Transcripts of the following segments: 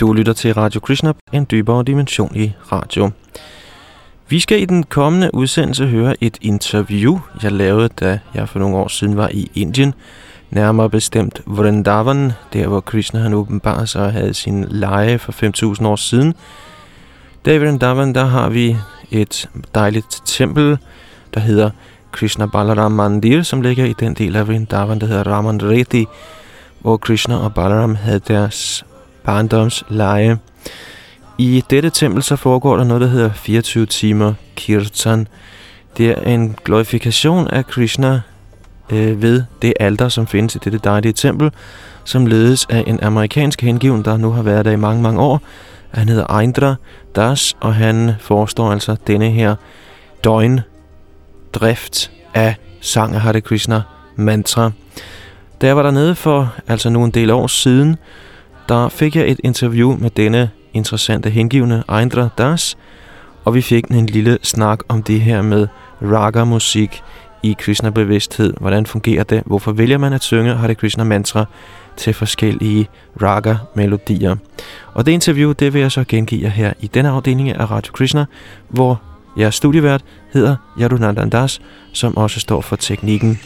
Du lytter til Radio Krishna, en dybere dimension i radio. Vi skal i den kommende udsendelse høre et interview, jeg lavede, da jeg for nogle år siden var i Indien. Nærmere bestemt Vrindavan, der hvor Krishna han åbenbart så havde sin leje for 5.000 år siden. Der i Vrindavan, der har vi et dejligt tempel, der hedder Krishna Balaram Mandir, som ligger i den del af Vrindavan, der hedder Raman Reddy, hvor Krishna og Balaram havde deres barndomsleje. I dette tempel så foregår der noget, der hedder 24 timer kirtan. Det er en glorifikation af Krishna øh, ved det alter, som findes i dette dejlige tempel, som ledes af en amerikansk hengiven, der nu har været der i mange, mange år. Han hedder Eindra Das, og han forestår altså denne her døgn drift af sang af Hare Krishna mantra. Da jeg var dernede for altså nogle del år siden, der fik jeg et interview med denne interessante hengivne Eindra Das, og vi fik en lille snak om det her med raga-musik i Krishna-bevidsthed. Hvordan fungerer det? Hvorfor vælger man at synge Hare Krishna mantra til forskellige raga-melodier? Og det interview, det vil jeg så gengive jer her i denne afdeling af Radio Krishna, hvor jeres studievært hedder Yadunandandas, som også står for teknikken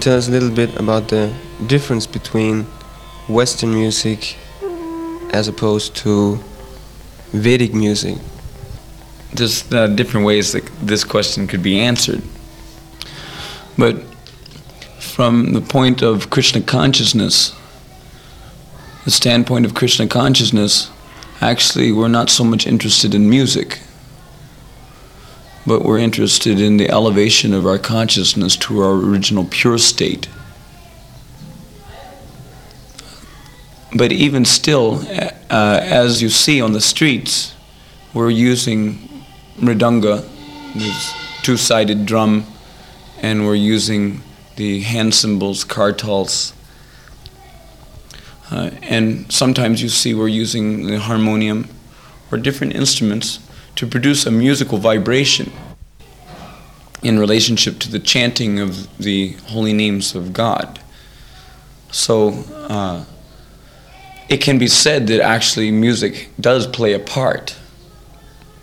tell us a little bit about the difference between Western music as opposed to Vedic music? There's uh, different ways that this question could be answered. But from the point of Krishna consciousness, the standpoint of Krishna consciousness, actually, we're not so much interested in music but we're interested in the elevation of our consciousness to our original pure state. But even still, uh, as you see on the streets, we're using mridanga, this two sided drum, and we're using the hand cymbals, kartals. Uh, and sometimes you see we're using the harmonium or different instruments to produce a musical vibration in relationship to the chanting of the holy names of God. So uh, it can be said that actually music does play a part,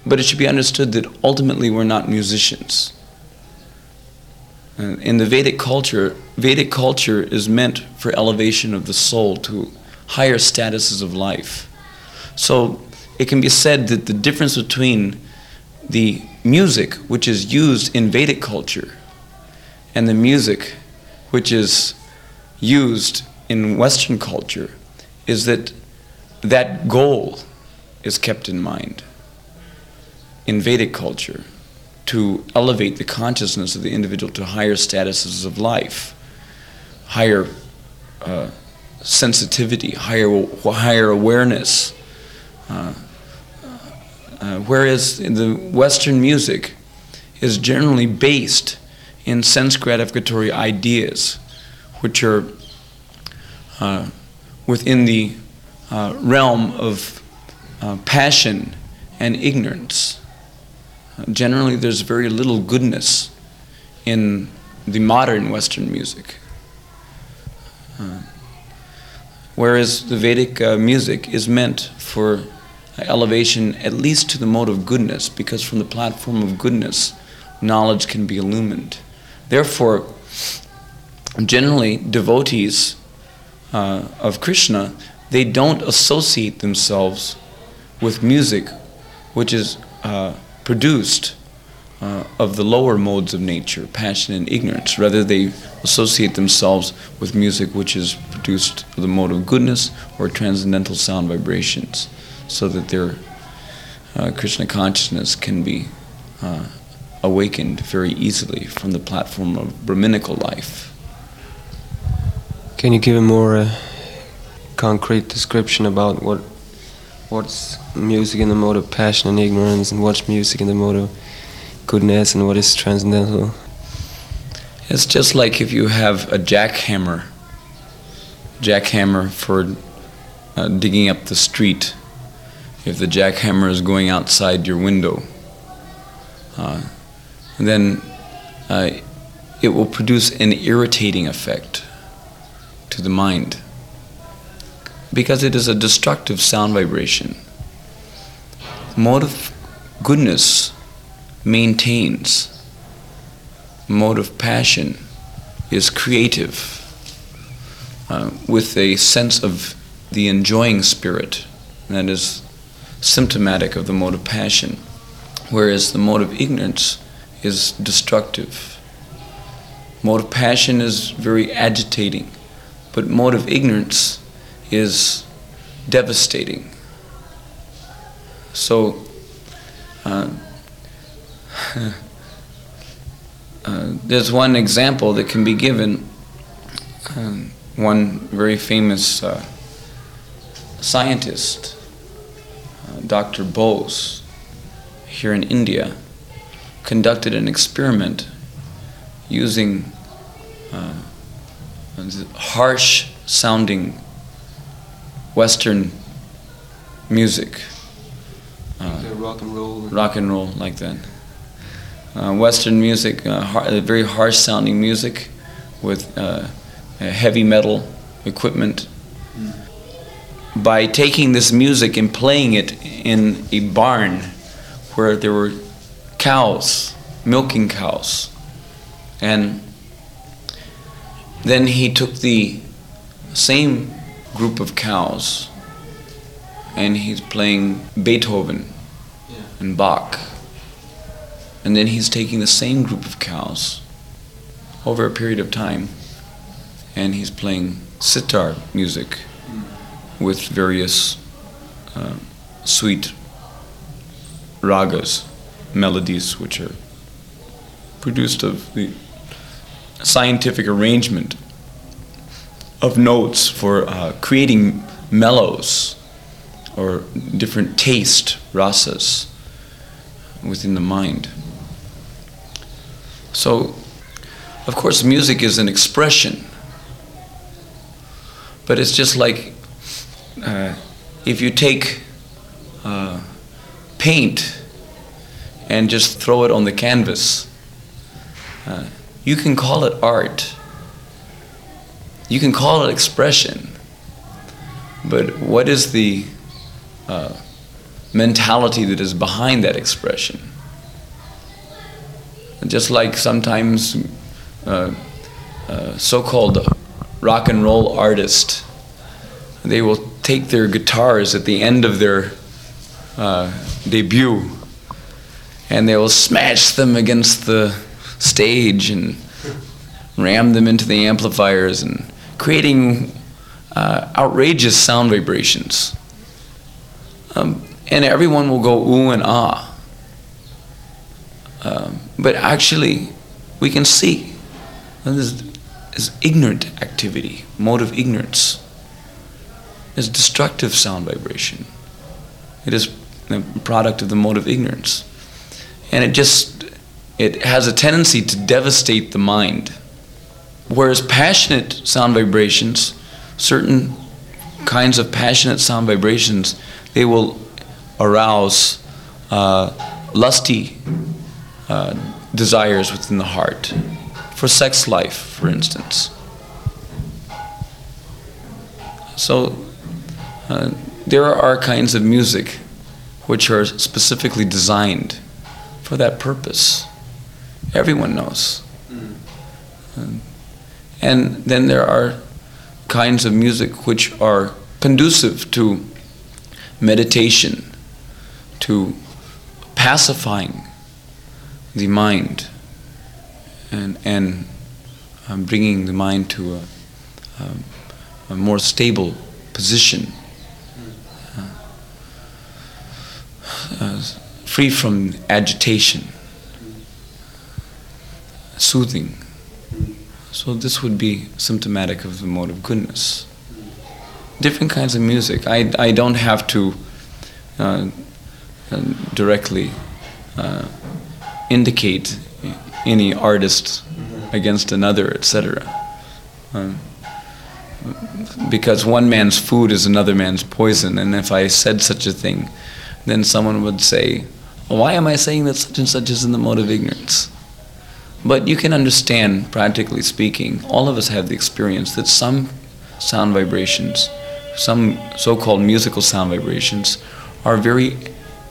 but it should be understood that ultimately we're not musicians. Uh, in the Vedic culture, Vedic culture is meant for elevation of the soul to higher statuses of life. So it can be said that the difference between the music which is used in Vedic culture and the music which is used in Western culture is that that goal is kept in mind in Vedic culture to elevate the consciousness of the individual to higher statuses of life, higher uh, sensitivity, higher, higher awareness. Uh, uh, whereas the Western music is generally based in sense gratificatory ideas, which are uh, within the uh, realm of uh, passion and ignorance. Uh, generally, there's very little goodness in the modern Western music. whereas the Vedic music is meant for elevation at least to the mode of goodness, because from the platform of goodness, knowledge can be illumined. Therefore, generally, devotees uh, of Krishna, they don't associate themselves with music which is uh, produced uh, of the lower modes of nature, passion and ignorance. Rather, they associate themselves with music which is produced of the mode of goodness or transcendental sound vibrations so that their uh, Krishna consciousness can be uh, awakened very easily from the platform of Brahminical life. Can you give a more uh, concrete description about what what's music in the mode of passion and ignorance, and what's music in the mode of goodness, and what is transcendental? It's just like if you have a jackhammer, jackhammer for uh, digging up the street. If the jackhammer is going outside your window, uh, then uh, it will produce an irritating effect to the mind because it is a destructive sound vibration. Mode of goodness maintains. Mode of passion is creative uh, with a sense of the enjoying spirit that is symptomatic of the mode of passion, whereas the mode of ignorance is destructive. Mode of passion is very agitating, but mode of ignorance is devastating. So, uh, uh, there's one example that can be given. Uh, one very famous uh, scientist, Dr. Bose, here in India, conducted an experiment using uh, harsh sounding Western music. Uh, rock and roll. Rock and roll, like that. Uh, Western music, uh, har- very harsh sounding music with uh, heavy metal equipment. Mm. By taking this music and playing it in a barn where there were cows, milking cows, and then he took the same group of cows and he's playing Beethoven yeah. and Bach. And then he's taking the same group of cows over a period of time and he's playing sitar music. With various uh, sweet ragas, melodies which are produced of the scientific arrangement of notes for uh, creating mellows or different taste rasas within the mind. So, of course, music is an expression, but it's just like uh, if you take uh, paint and just throw it on the canvas, uh, you can call it art you can call it expression, but what is the uh, mentality that is behind that expression? Just like sometimes uh, uh, so-called rock and roll artists, they will take their guitars at the end of their uh, debut, and they will smash them against the stage and ram them into the amplifiers and creating uh, outrageous sound vibrations. Um, and everyone will go ooh and ah. Um, but actually, we can see this is ignorant activity, mode of ignorance. It's destructive sound vibration. It is the product of the mode of ignorance. And it just it has a tendency to devastate the mind. Whereas passionate sound vibrations, certain kinds of passionate sound vibrations, they will arouse uh, lusty uh, desires within the heart. For sex life, for instance. So, uh, there are kinds of music which are specifically designed for that purpose. Everyone knows. Mm. And then there are kinds of music which are conducive to meditation, to pacifying the mind, and, and um, bringing the mind to a, um, a more stable position, uh, uh, free from agitation. soothing. So this would be symptomatic of the mode of goodness. Different kinds of music. I, I don't have to uh, uh directly uh, indicate any artist against another, etc. Um, because one man's food is another man's poison, and if I said such a thing, then someone would say, Why am I saying that such and such is in the mode of ignorance? But you can understand, practically speaking, all of us have the experience that some sound vibrations, some so called musical sound vibrations, are very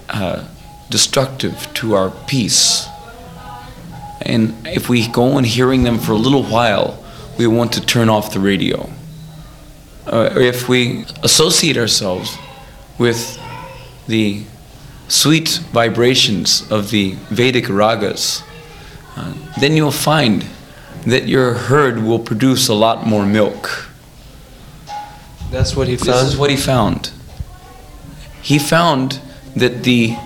uh, destructive to our peace. And if we go on hearing them for a little while, we want to turn off the radio. Uh, if we associate ourselves with the sweet vibrations of the Vedic ragas, uh, then you'll find that your herd will produce a lot more milk. That's what he found. This is what he found. He found that the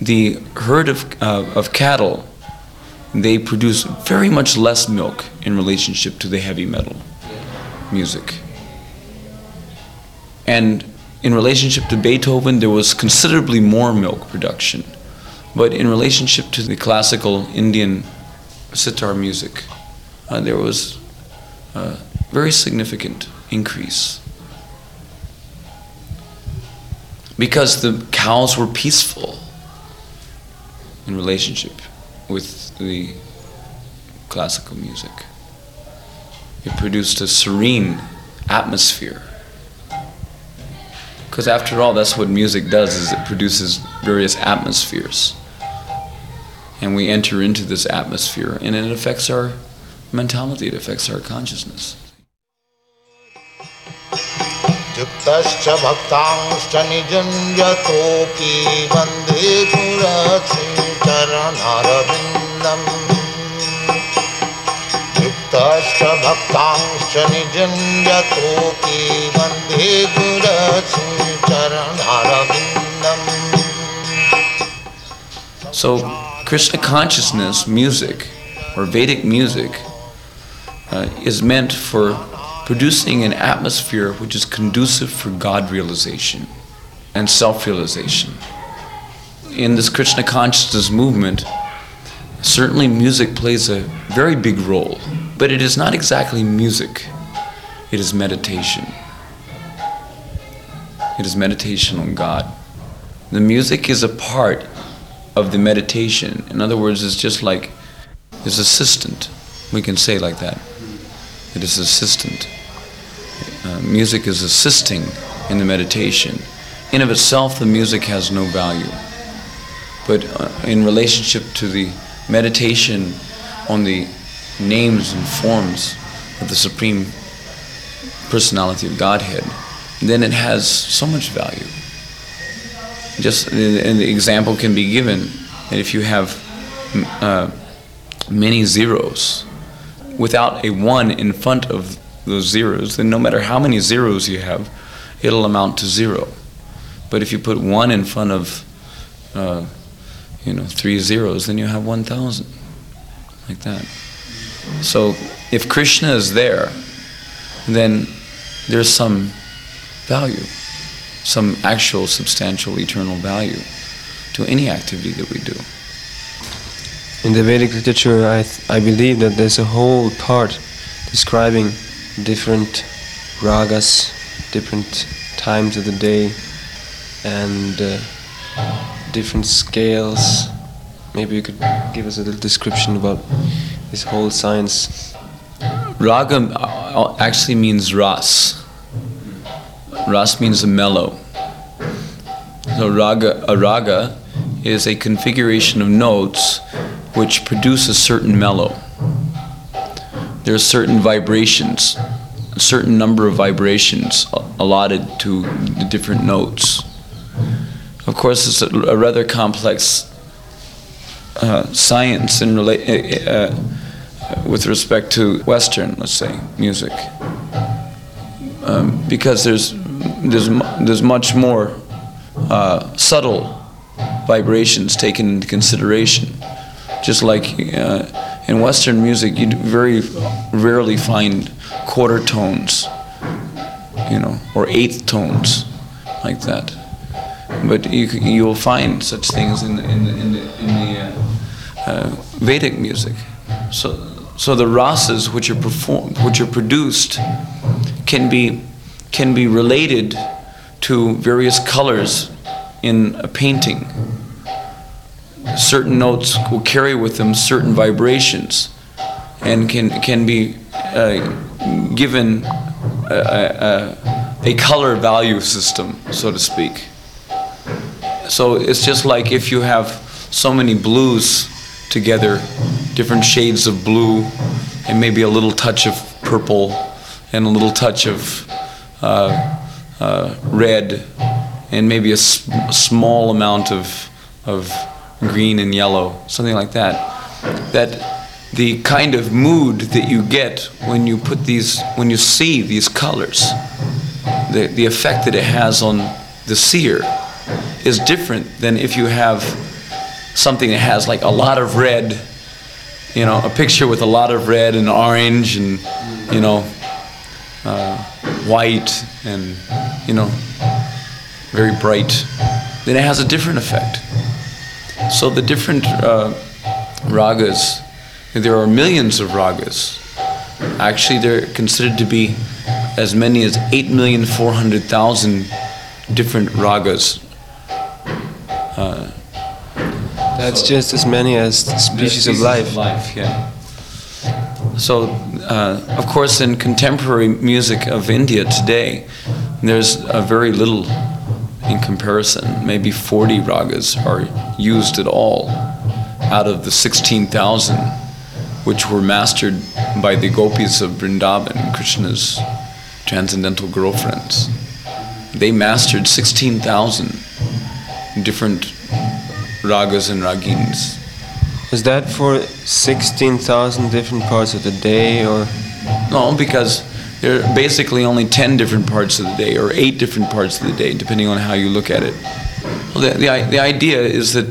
the herd of uh, of cattle they produce very much less milk in relationship to the heavy metal music. And in relationship to Beethoven, there was considerably more milk production. But in relationship to the classical Indian sitar music, uh, there was a very significant increase. Because the cows were peaceful in relationship with the classical music. It produced a serene atmosphere Because after all, that's what music does is it produces various atmospheres. And we enter into this atmosphere and it affects our mentality, it affects our consciousness. युक्तश्च भक्तांश्च निजं यतोऽपि Vande पुरश्रीचरणारविन्दम् युक्तश्च भक्तांश्च निजं यतोऽपि Vande पुरश्रीचरणारविन्दम् so, Krishna consciousness music, or Vedic music, uh, is meant for producing an atmosphere which is conducive for God realization and self realization. In this Krishna consciousness movement, certainly music plays a very big role, but it is not exactly music, it is meditation. It is meditation on God. The music is a part of the meditation. In other words, it's just like his assistant. We can say like that. It is assistant. Uh, music is assisting in the meditation. In of itself, the music has no value. But uh, in relationship to the meditation on the names and forms of the Supreme Personality of Godhead, then it has so much value. Just the example can be given that if you have uh, many zeros, without a one in front of those zeros, then no matter how many zeros you have, it'll amount to zero. But if you put one in front of, uh, you know, three zeros, then you have 1,000. Like that. So if Krishna is there, then there's some value, some actual substantial eternal value to any activity that we do. In the Vedic literature, I, th- I believe that there's a whole part describing different ragas, different times of the day, and uh, different scales. Maybe you could give us a little description about this whole science. Raga uh, actually means ras. Ras means a mellow. So raga, a raga is a configuration of notes which produce a certain mellow. There are certain vibrations, a certain number of vibrations allotted to the different notes. Of course, it's a, a rather complex uh, science in rela- uh, uh, with respect to Western, let's say, music, um, because there's there's there's much more uh, subtle vibrations taken into consideration. Just like uh, in Western music, you very rarely find quarter tones, you know, or eighth tones, like that. But you you will find such things in in in the, in the uh, uh, Vedic music. So so the rasas which are performed, which are produced, can be can be related to various colors in a painting certain notes will carry with them certain vibrations and can, can be uh, given a, a, a, color value system, so to speak. So it's just like if you have so many blues together, different shades of blue, and maybe a little touch of purple, and a little touch of red, and maybe a, s- a small amount of, of green and yellow, something like that. That the kind of mood that you get when you put these, when you see these colors, the, the effect that it has on the seer is different than if you have something that has like a lot of red, you know, a picture with a lot of red and orange and, you know, uh, white and, you know, very bright, then it has a different effect. So the different uh, ragas, there are millions of ragas. Actually, they're considered to be as many as 8,400,000 different ragas. Uh, That's so just as many as species, species of life. Of life, yeah. So, uh, of course, in contemporary music of India today, there's a very little in comparison. Maybe 40 ragas are used at all out of the 16,000 which were mastered by the gopis of Vrindavan, Krishna's transcendental girlfriends. They mastered 16,000 different ragas and ragins. Was that for 16,000 different parts of the day or? No, because there are basically only 10 different parts of the day or 8 different parts of the day depending on how you look at it. Well, the, the, the idea is that,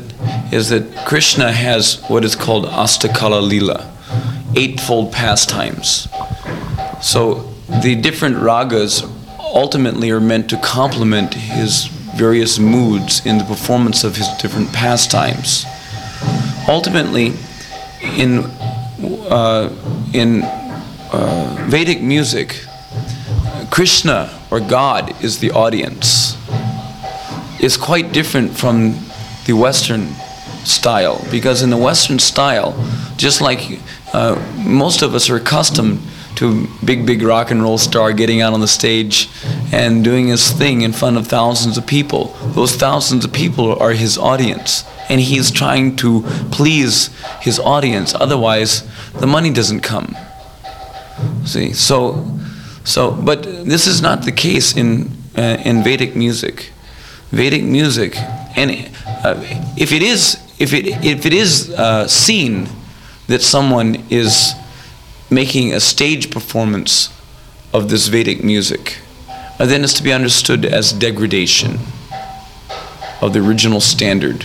is that Krishna has what is called Astakala Lila, eightfold pastimes. So the different ragas ultimately are meant to complement his various moods in the performance of his different pastimes. Ultimately, in, uh, in uh, Vedic music, Krishna or God is the audience. Is quite different from the Western style because in the Western style, just like uh, most of us are accustomed to big, big rock and roll star getting out on the stage and doing his thing in front of thousands of people. Those thousands of people are his audience, and he's trying to please his audience. Otherwise, the money doesn't come. See, so, so, but this is not the case in uh, in Vedic music. Vedic music, and uh, if it is, if it if it is uh, seen that someone is making a stage performance of this Vedic music, uh, then it's to be understood as degradation of the original standard.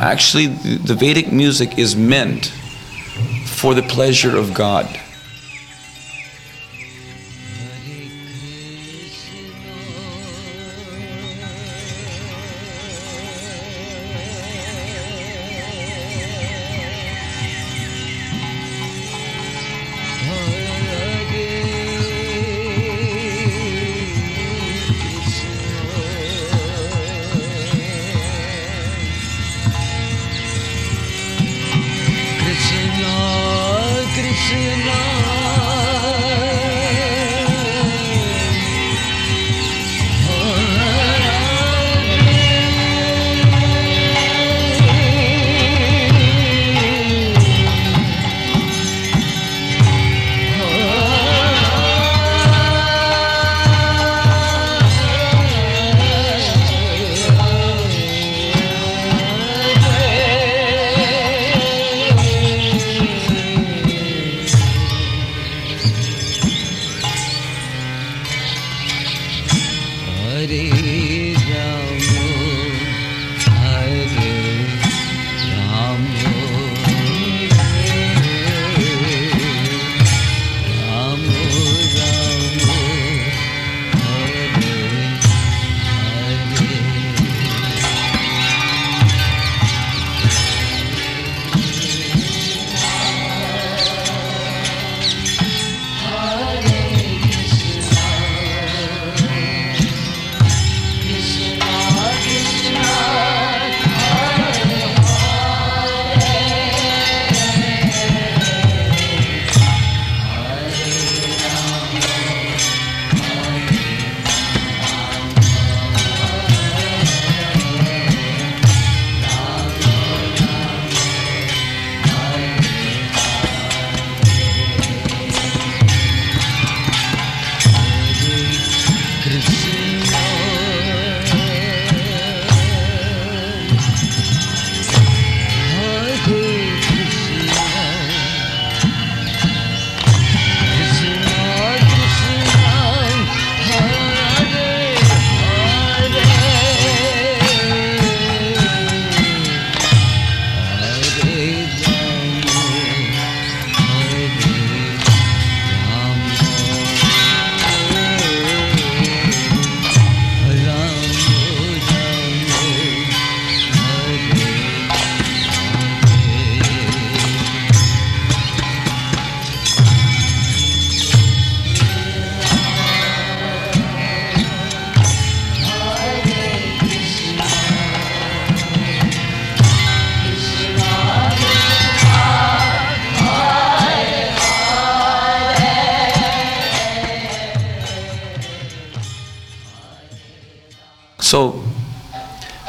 Actually, the, Vedic music is meant for the pleasure of God.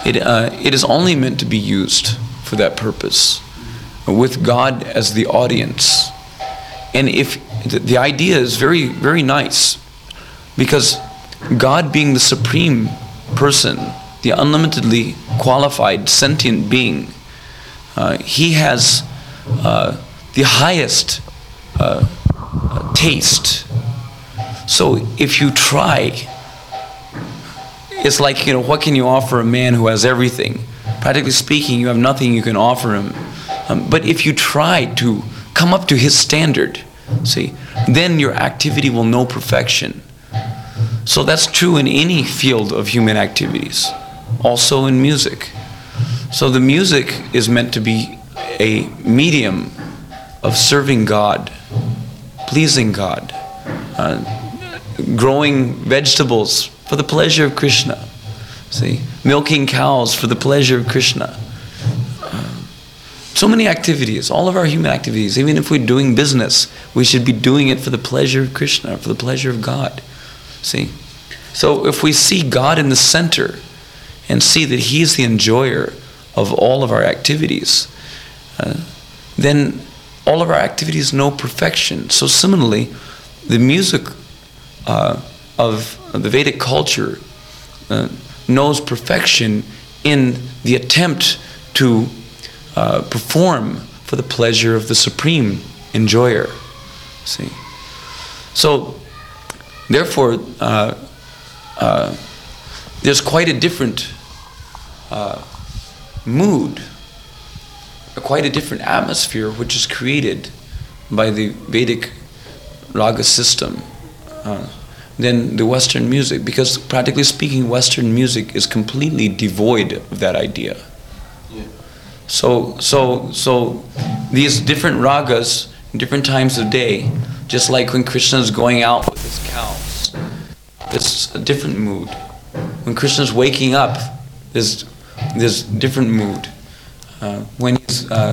It, uh, it is only meant to be used for that purpose, with God as the audience. And if the, idea is very, very nice, because God being the supreme person, the unlimitedly qualified sentient being, uh, he has uh, the highest uh, taste. So if you try, it's like, you know, what can you offer a man who has everything? Practically speaking, you have nothing you can offer him. Um, but if you try to come up to his standard, see, then your activity will know perfection. So that's true in any field of human activities, also in music. So the music is meant to be a medium of serving God, pleasing God, uh, growing vegetables for the pleasure of Krishna. See, milking cows for the pleasure of Krishna. So many activities, all of our human activities, even if we're doing business, we should be doing it for the pleasure of Krishna, for the pleasure of God. See? So if we see God in the center and see that He's the enjoyer of all of our activities, uh, then all of our activities know perfection. So similarly, the music uh, of the Vedic culture uh, knows perfection in the attempt to uh, perform for the pleasure of the supreme enjoyer. See, so therefore, uh, uh, there's quite a different uh, mood, quite a different atmosphere, which is created by the Vedic raga system. Than the Western music because, practically speaking, Western music is completely devoid of that idea. Yeah. So, so, so these different ragas, different times of day, just like when Krishna is going out with his cows, it's a different mood. When Krishna is waking up, there's there's different mood. Uh, when he's uh,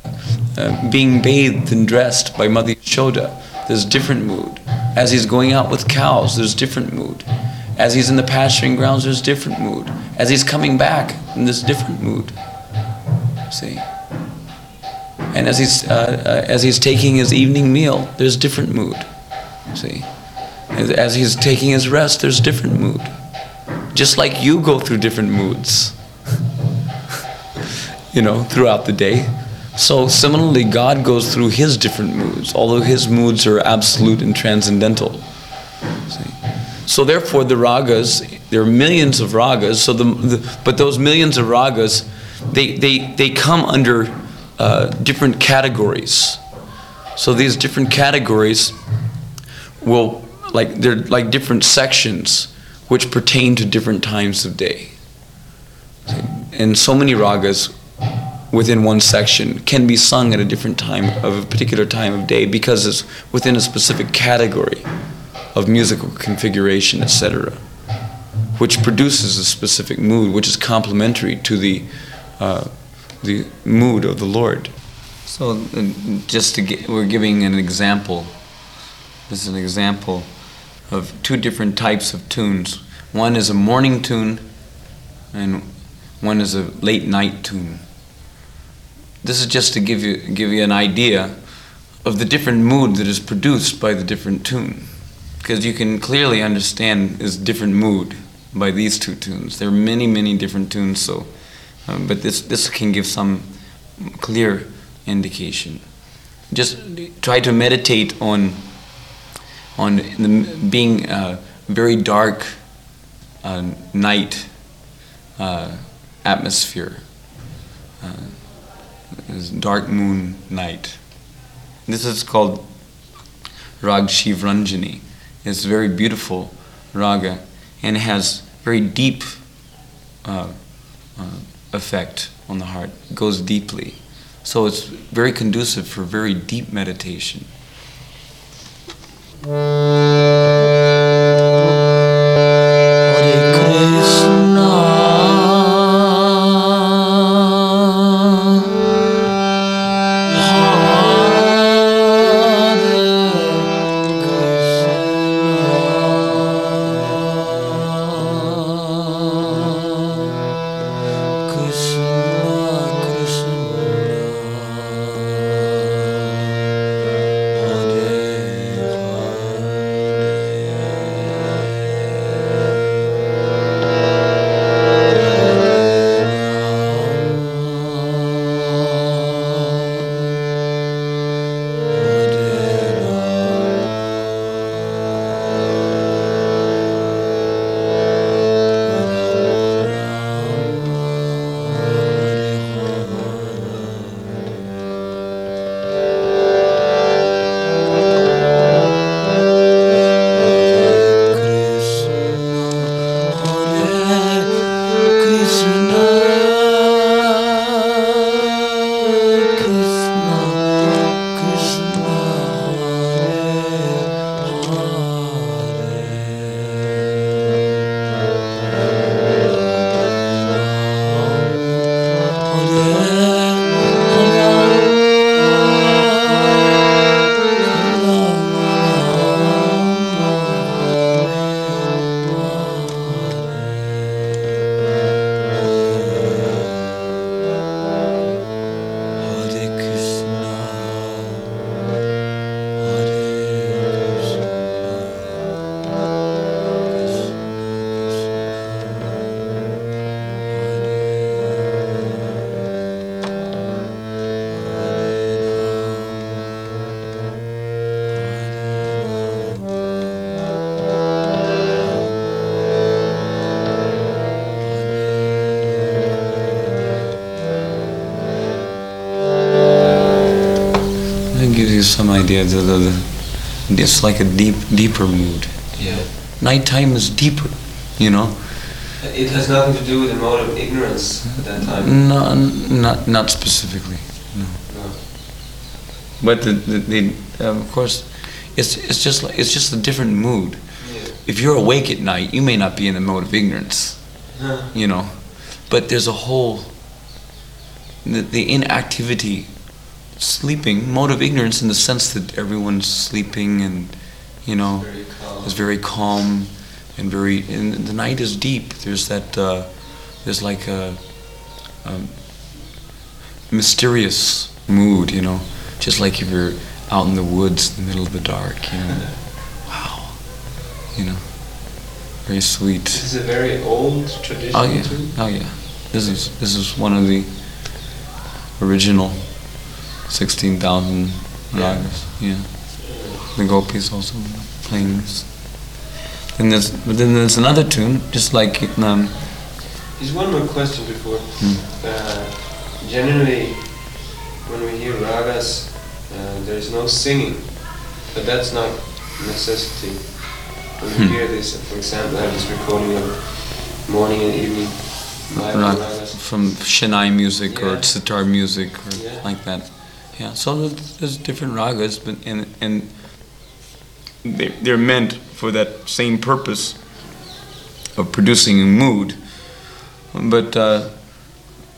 uh, being bathed and dressed by Mother Yashoda, there's different mood. As he's going out with cows, there's different mood. As he's in the pasturing grounds, there's different mood. As he's coming back, there's different mood. See? And as he's, uh, uh, as he's taking his evening meal, there's different mood. See? As he's taking his rest, there's different mood. Just like you go through different moods, you know, throughout the day. So similarly, God goes through his different moods, although his moods are absolute and transcendental. See? So therefore, the ragas, there are millions of ragas, so the, the but those millions of ragas, they, they, they come under uh, different categories. So these different categories will, like, they're like different sections which pertain to different times of day. And so many ragas within one section can be sung at a different time of a particular time of day because it's within a specific category of musical configuration, etc., which produces a specific mood which is complementary to the uh, the mood of the Lord. So, uh, just to get, we're giving an example. This is an example of two different types of tunes. One is a morning tune, and one is a late night tune. This is just to give you, give you an idea of the different mood that is produced by the different tune. Because you can clearly understand this different mood by these two tunes. There are many, many different tunes, so, um, but this, this can give some clear indication. Just try to meditate on, on the, being a very dark uh, night uh, atmosphere. Uh, is dark moon night. This is called Rag Shiv Ranjani. It's a very beautiful raga and has very deep uh, uh, effect on the heart. It goes deeply. So it's very conducive for very deep meditation. Gives you some idea. The, the, the, it's like a deep, deeper mood. Yeah. Nighttime is deeper, you know. It has nothing to do with the mode of ignorance at that time. No, not not specifically. No. No. But the, the, the um, of course, it's it's just like it's just a different mood. Yeah. If you're awake at night, you may not be in the mode of ignorance, Huh. you know, but there's a whole the, the inactivity, sleeping mode of ignorance in the sense that everyone's sleeping and you know Very is very calm and very and the night is deep. There's that uh, there's like a, um mysterious mood you know just like if you're out in the woods in the middle of the dark you know. Wow. You know very sweet. This is a very old tradition oh yeah. too. oh yeah. This is this is one of the original 16,000 Yeah. ragas yeah the gopis also playing this and there's but then there's another tune just like um, There's one more question before. Hmm. Uh, generally, when we hear ragas, uh, there is no singing, but that's not necessity. When we Hmm. hear this, for example, I have this recording of morning and evening from Shehnai music or sitar music or Yeah. like that. Yeah, so there's, different ragas, but and and they they're meant for that same purpose of producing a mood. But uh,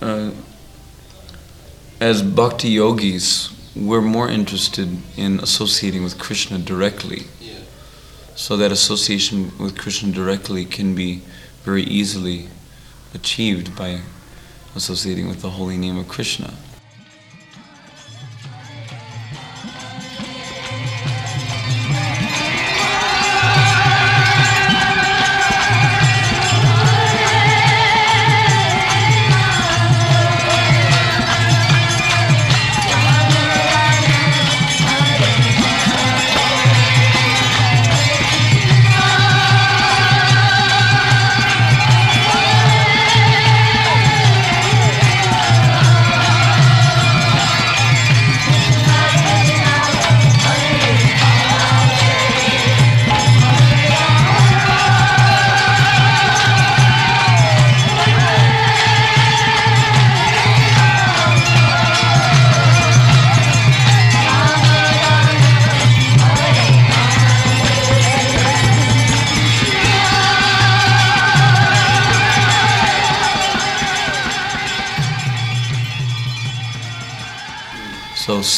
uh, as bhakti yogis, we're more interested in associating with Krishna directly. Yeah. So that association with Krishna directly can be very easily achieved by associating with the holy name of Krishna.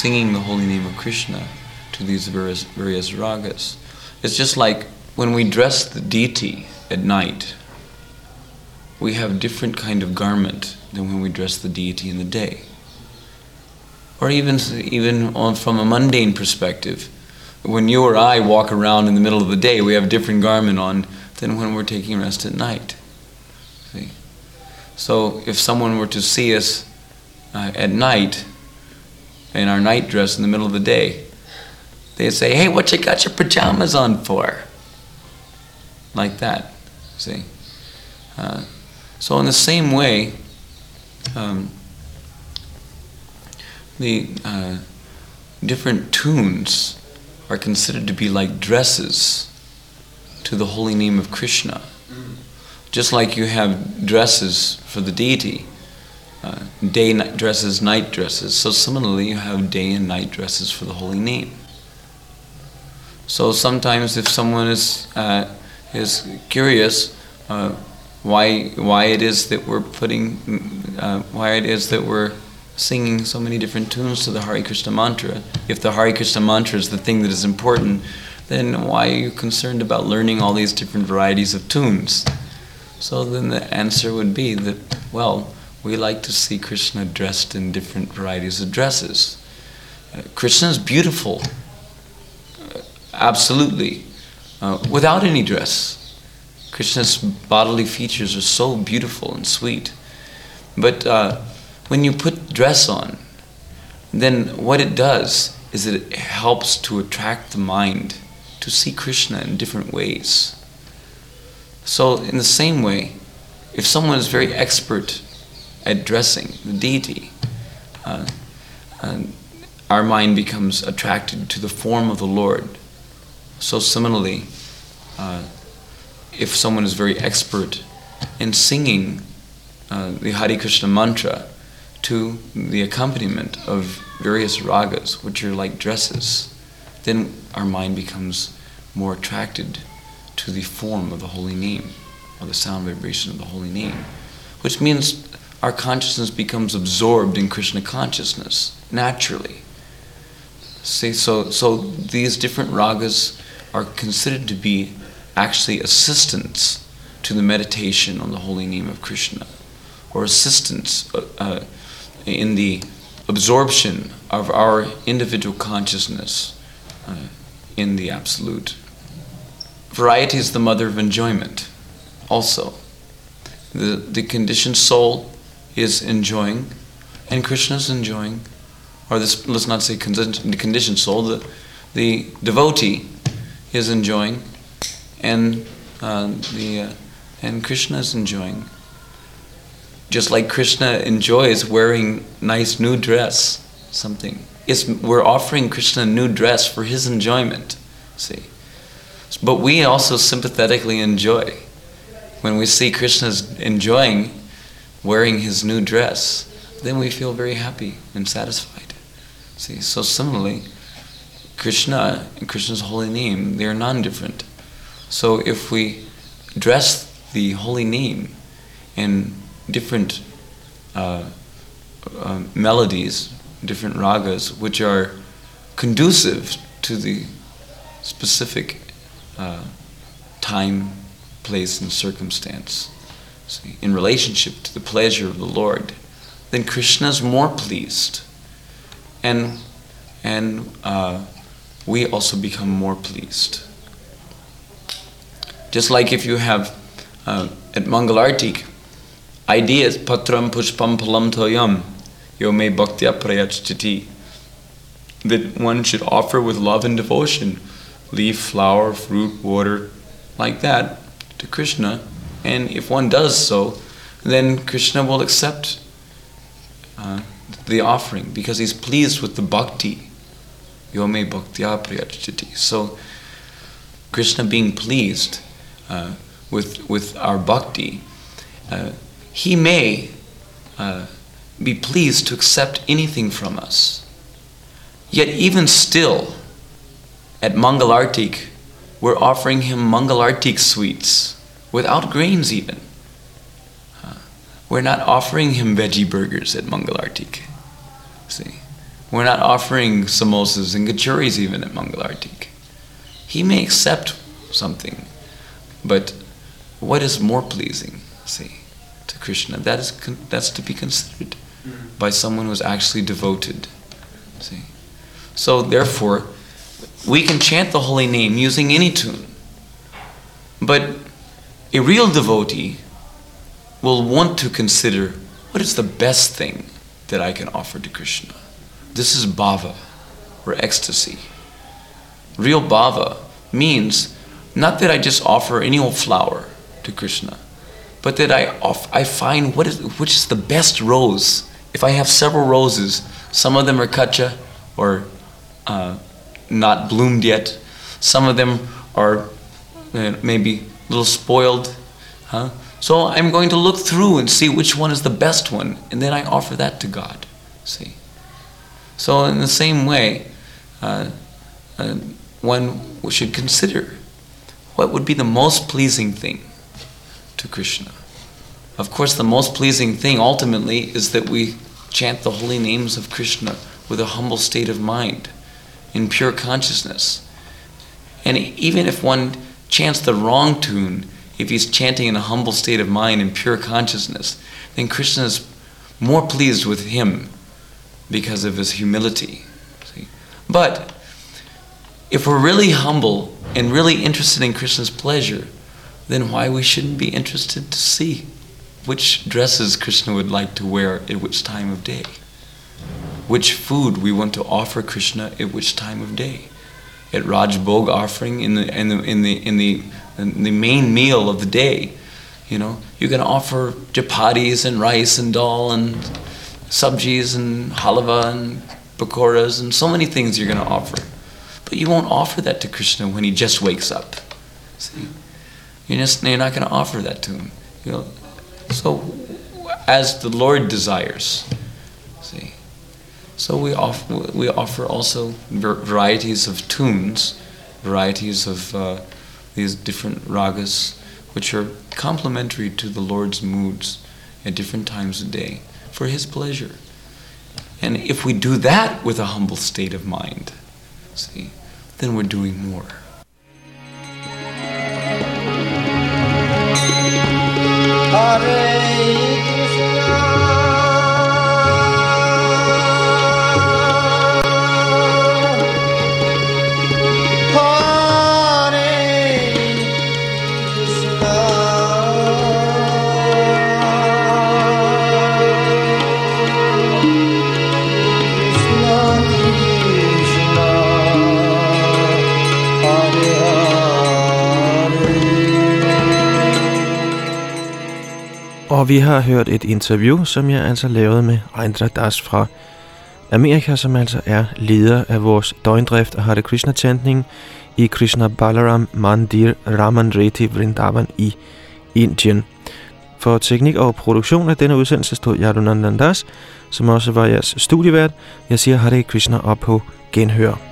Singing the holy name of Krishna to these various, various ragas. It's just like when we dress the deity at night, we have different kind of garment than when we dress the deity in the day. Or even, even on, from a mundane perspective, when you or I walk around in the middle of the day, we have different garment on than when we're taking rest at night. See? So if someone were to see us uh, at night in our night dress in the middle of the day, they'd say, "Hey, what you got your pajamas on for?" Like that. See. Uh, so in the same way, um, the uh, different tunes are considered to be like dresses to the holy name of Krishna. Just like you have dresses for the deity, uh, day night dresses, night dresses. So similarly, you have day and night dresses for the holy name. So sometimes, if someone is uh, is curious uh, why why it is that we're putting uh, why it is that we're singing so many different tunes to the Hare Krishna mantra, if the Hare Krishna mantra is the thing that is important, then why are you concerned about learning all these different varieties of tunes? So then the answer would be that well we like to see Krishna dressed in different varieties of dresses. Uh, Krishna is beautiful, uh, absolutely, uh, without any dress. Krishna's bodily features are so beautiful and sweet. But uh, when you put dress on, then what it does is it helps to attract the mind to see Krishna in different ways. So, in the same way, if someone is very expert at dressing the deity, uh, our mind becomes attracted to the form of the Lord. So similarly, uh, if someone is very expert in singing uh, the Hare Krishna mantra to the accompaniment of various ragas, which are like dresses, then our mind becomes more attracted to the form of the holy name, or the sound vibration of the holy name, which means our consciousness becomes absorbed in Krishna consciousness naturally. See, so, so these different ragas are considered to be actually assistants to the meditation on the holy name of Krishna, or assistants uh, uh, in the absorption of our individual consciousness uh, in the Absolute. Variety is the mother of enjoyment, also. The, the conditioned soul is enjoying, and Krishna is enjoying, or this, let's not say conditioned soul, the, the devotee is enjoying, and uh, the uh, and Krishna is enjoying. Just like Krishna enjoys wearing nice new dress, something. It's, we're offering Krishna a new dress for his enjoyment. See, but we also sympathetically enjoy when we see Krishna's enjoying wearing his new dress, then we feel very happy and satisfied. See, so similarly, Krishna and Krishna's holy name, they are non different. So if we dress the holy name in different uh, uh, melodies, different ragas, which are conducive to the specific uh, time, place, and circumstance, see, in relationship to the pleasure of the Lord, then Krishna is more pleased. And, and uh, we also become more pleased. Just like if you have uh, at Mangalartik, ideas, patram pushpam phalam toyam, yome bhaktya prayacchati, that one should offer with love and devotion leaf, flower, fruit, water, like that to Krishna and if one does so, then Krishna will accept uh, the offering because he's pleased with the bhakti. Yome bhaktya prayacchati. So, Krishna being pleased uh, with, with our bhakti, uh, he may uh, be pleased to accept anything from us. Yet, even still, at Mangalartik, we're offering him Mangalartik sweets without grains even. Uh, we're not offering him veggie burgers at Mangalartik. See, we're not offering samosas and kachoris even at Mangalartik. He may accept something, but what is more pleasing, see, to Krishna? That is con- that's to be considered by someone who is actually devoted. See, so therefore, we can chant the holy name using any tune, but a real devotee will want to consider what is the best thing that I can offer to Krishna. This is bhava, or ecstasy. Real bhava means not that I just offer any old flower to Krishna, but that I, off, I find what is, which is the best rose. If I have several roses, some of them are kacha or uh, not bloomed yet, some of them are uh, maybe little spoiled, huh? So I'm going to look through and see which one is the best one, and then I offer that to God. See? So, in the same way, uh, uh, one should consider what would be the most pleasing thing to Krishna. Of course, the most pleasing thing ultimately is that we chant the holy names of Krishna with a humble state of mind, in pure consciousness. And even if one chants the wrong tune, if he's chanting in a humble state of mind in pure consciousness, then Krishna is more pleased with him because of his humility. See? But if we're really humble and really interested in Krishna's pleasure, then why we shouldn't be interested to see which dresses Krishna would like to wear at which time of day, which food we want to offer Krishna at which time of day. At Raj Bhog offering in the in the in the in the, in the main meal of the day, you know, you can offer chapatis and rice and dal and sabjis and halava and pakoras and so many things you're going to offer. But you won't offer that to Krishna when he just wakes up. See? You're, just, you're not going to offer that to him. You know? So, as the Lord desires. So we offer, we offer also varieties of tunes, varieties of uh, these different ragas, which are complementary to the Lord's moods at different times of day for His pleasure. And if we do that with a humble state of mind, see, then we're doing more. Hare Og vi har hørt et interview, som jeg altså lavede med Rendra Das fra Amerika, som altså er leder af vores døgndrift og Hare krishna chantning i Krishna Balaram Mandir Raman Reti Vrindavan i Indien. For teknik og produktion af denne udsendelse stod Yadunandandas, som også var jeres studievært. Jeg siger Hare Krishna op på genhør.